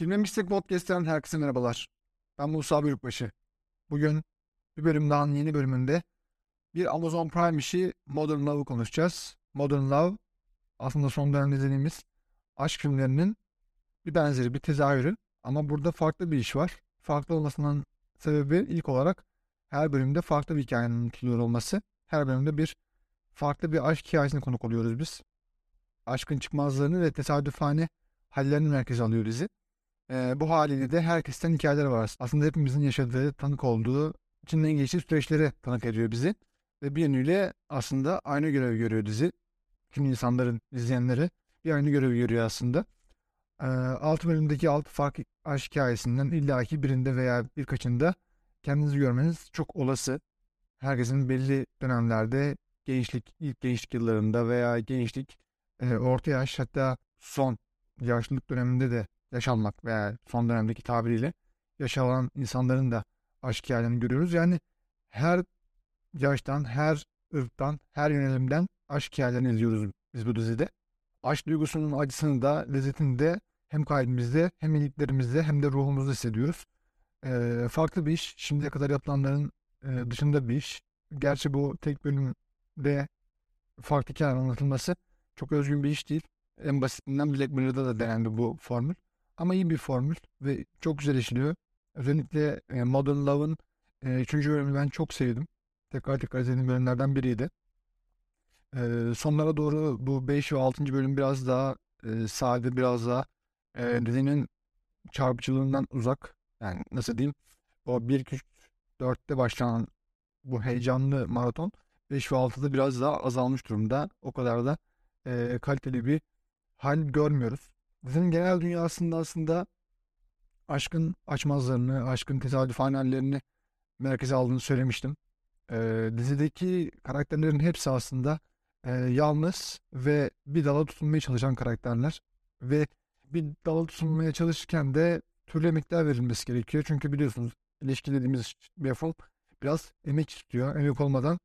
Filme Mistik Podcast'ten herkese merhabalar. Ben Musa Bölükbaşı. Bugün bir bölüm daha yeni bölümünde bir Amazon Prime işi Modern Love'ı konuşacağız. Modern Love aslında son dönemde izlediğimiz aşk filmlerinin bir benzeri, bir tezahürü. Ama burada farklı bir iş var. Farklı olmasının sebebi ilk olarak her bölümde farklı bir hikayenin anlatılıyor olması. Her bölümde bir farklı bir aşk hikayesine konuk oluyoruz biz. Aşkın çıkmazlarını ve tesadüfane hallerini merkeze alıyor dizi. Ee, bu haliyle de herkesten hikayeler var. Aslında hepimizin yaşadığı, tanık olduğu, içinden geçtiği süreçleri tanık ediyor bizi. Ve bir yönüyle aslında aynı görevi görüyor dizi. Tüm insanların, izleyenleri bir aynı görevi görüyor aslında. Ee, 6 bölümdeki 6 farklı aşk hikayesinden illaki birinde veya birkaçında kendinizi görmeniz çok olası. Herkesin belli dönemlerde gençlik, ilk gençlik yıllarında veya gençlik, e, orta yaş hatta son yaşlılık döneminde de yaşanmak veya son dönemdeki tabiriyle yaşanan insanların da aşk hikayelerini görüyoruz. Yani her yaştan, her ırktan, her yönelimden aşk hikayelerini izliyoruz biz bu dizide. Aşk duygusunun acısını da, lezzetini de hem kalbimizde, hem iliklerimizde, hem de ruhumuzda hissediyoruz. Ee, farklı bir iş. Şimdiye kadar yapılanların e, dışında bir iş. Gerçi bu tek bölümde farklı hikaye anlatılması çok özgün bir iş değil. En basitinden Black Mirror'da da denendi bu formül. Ama iyi bir formül ve çok güzel işliyor. Özellikle e, Modern Love'ın e, 3. bölümünü ben çok sevdim. Tekrar tekrar izlediğim bölümlerden biriydi. E, sonlara doğru bu 5 ve 6. bölüm biraz daha e, sade, biraz daha e, dizinin çarpıcılığından uzak. Yani nasıl diyeyim? O 1, 2, 3, 4'te başlanan bu heyecanlı maraton 5 ve 6'da biraz daha azalmış durumda. O kadar da kaliteli bir hal görmüyoruz. Dizinin genel dünyasında aslında aşkın açmazlarını, aşkın tesadüf hallerini merkeze aldığını söylemiştim. Ee, dizideki karakterlerin hepsi aslında e, yalnız ve bir dala tutunmaya çalışan karakterler. Ve bir dala tutunmaya çalışırken de türlü emekler verilmesi gerekiyor. Çünkü biliyorsunuz ilişki dediğimiz mefhum biraz emek istiyor. Emek olmadan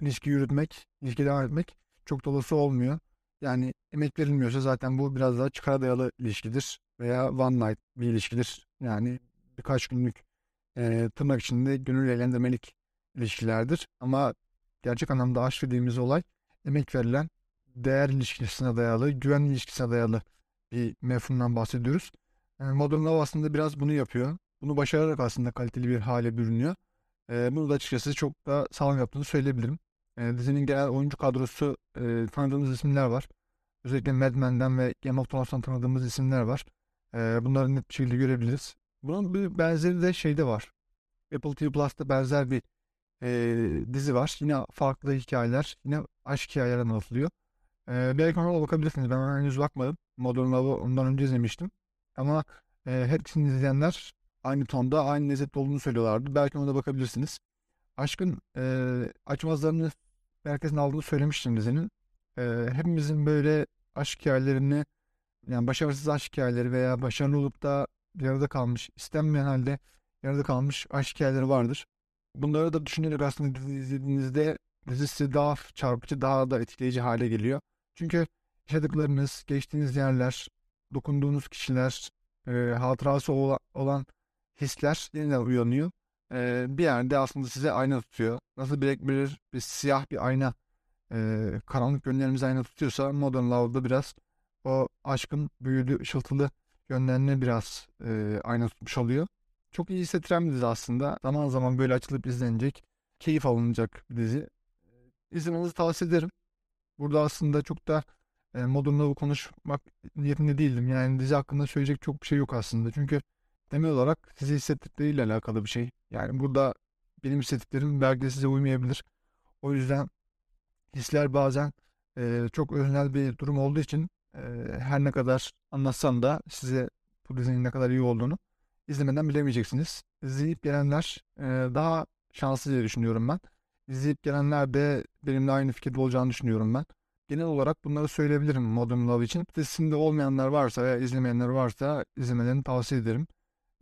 ilişki yürütmek, ilişki devam etmek çok dolası olmuyor. Yani emek verilmiyorsa zaten bu biraz daha çıkara dayalı ilişkidir veya one night bir ilişkidir. Yani birkaç günlük e, tırnak içinde gönül eğlendirmelik ilişkilerdir. Ama gerçek anlamda aşk dediğimiz olay emek verilen, değer ilişkisine dayalı, güven ilişkisine dayalı bir mefhumdan bahsediyoruz. Yani Modern Love aslında biraz bunu yapıyor. Bunu başararak aslında kaliteli bir hale bürünüyor. E, bunu da açıkçası çok da sağlam yaptığını söyleyebilirim. E, dizinin genel oyuncu kadrosu e, tanıdığımız isimler var. Özellikle Mad Men'den ve Game of Thrones'tan tanıdığımız isimler var. E, bunları net bir şekilde görebiliriz. Bunun bir benzeri de şeyde var. Apple TV Plus'ta benzer bir e, dizi var. Yine farklı hikayeler, yine aşk hikayeleri anlatılıyor. E, belki ona bakabilirsiniz. Ben henüz bakmadım. Modern Love'ı ondan önce izlemiştim. Ama e, hepsini izleyenler aynı tonda, aynı lezzetli olduğunu söylüyorlardı. Belki ona da bakabilirsiniz. Aşkın e, açmazlarını merkezine aldığını söylemiştim dizinin. E, hepimizin böyle aşk hikayelerini yani başarısız aşk hikayeleri veya başarılı olup da yarıda kalmış, istenmeyen halde yarıda kalmış aşk hikayeleri vardır. Bunları da düşünerek aslında dizi izlediğinizde dizisi daha çarpıcı, daha da etkileyici hale geliyor. Çünkü yaşadıklarınız, geçtiğiniz yerler, dokunduğunuz kişiler, e, hatırası olan hisler yeniden uyanıyor e, bir yerde aslında size ayna tutuyor. Nasıl Black Mirror bir siyah bir ayna e, karanlık yönlerimizi ayna tutuyorsa Modern Love'da biraz o aşkın büyülü, ışıltılı yönlerini biraz e, ayna tutmuş oluyor. Çok iyi hissettiren bir dizi aslında. Zaman zaman böyle açılıp izlenecek, keyif alınacak bir dizi. İzlemenizi tavsiye ederim. Burada aslında çok da e, Modern Love'ı konuşmak niyetinde değildim. Yani dizi hakkında söyleyecek çok bir şey yok aslında. Çünkü temel olarak sizi hissettikleriyle alakalı bir şey. Yani burada benim hissettiklerim belki de size uymayabilir. O yüzden hisler bazen e, çok öznel bir durum olduğu için e, her ne kadar anlatsam da size bu dizinin ne kadar iyi olduğunu izlemeden bilemeyeceksiniz. İzleyip gelenler e, daha şanslı diye düşünüyorum ben. İzleyip gelenler de benimle aynı fikirde olacağını düşünüyorum ben. Genel olarak bunları söyleyebilirim Modern Love için. Dizisinde olmayanlar varsa veya izlemeyenler varsa izlemelerini tavsiye ederim.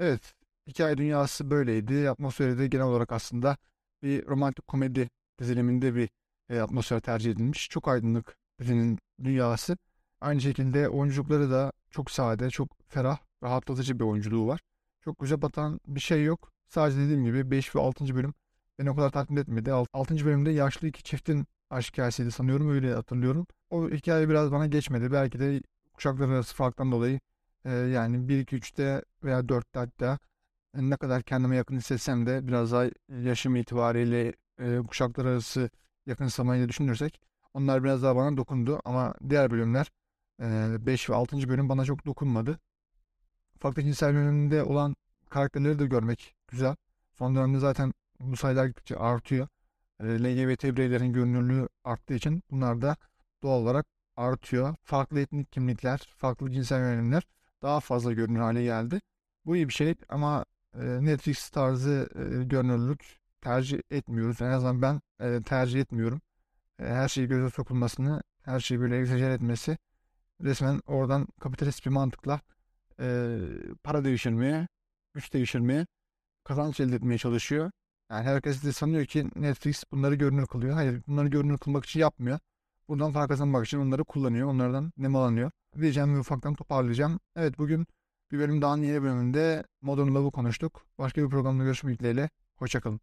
Evet, hikaye dünyası böyleydi. Atmosferi de genel olarak aslında bir romantik komedi diziliminde bir e, atmosfer tercih edilmiş. Çok aydınlık dizinin dünyası. Aynı şekilde oyunculukları da çok sade, çok ferah rahatlatıcı bir oyunculuğu var. Çok güzel batan bir şey yok. Sadece dediğim gibi 5 ve 6. bölüm beni o kadar tatmin etmedi. 6. bölümde yaşlı iki çiftin aşk hikayesiydi sanıyorum öyle hatırlıyorum. O hikaye biraz bana geçmedi. Belki de kuşaklar arası farktan dolayı e, yani 1, 2, 3'te veya 4'te hatta ne kadar kendime yakın hissetsem de biraz daha yaşım itibariyle e, kuşaklar arası yakınsamayı düşünürsek onlar biraz daha bana dokundu ama diğer bölümler 5 ve 6. bölüm bana çok dokunmadı. Farklı cinsel yönünde olan karakterleri de görmek güzel. Son dönemde zaten bu sayılar gittikçe artıyor. E, LGBT bireylerin görünürlüğü arttığı için bunlar da doğal olarak artıyor. Farklı etnik kimlikler, farklı cinsel yönelimler daha fazla görünür hale geldi. Bu iyi bir şey ama Netflix tarzı görünürlük tercih etmiyoruz. En azından ben tercih etmiyorum. Her şeyi göze sokulmasını, her şeyi böyle egzajer etmesi resmen oradan kapitalist bir mantıkla para devşirmeye, güç devşirmeye, kazanç elde etmeye çalışıyor. Yani herkes de sanıyor ki Netflix bunları görünür kılıyor. Hayır, bunları görünür kılmak için yapmıyor. Buradan para kazanmak için onları kullanıyor, onlardan nemalanıyor. Diyeceğim ve ufaktan toparlayacağım. Evet bugün bir bölüm daha yeni bölümünde Modern Love'u konuştuk. Başka bir programda görüşmek dileğiyle. Hoşçakalın.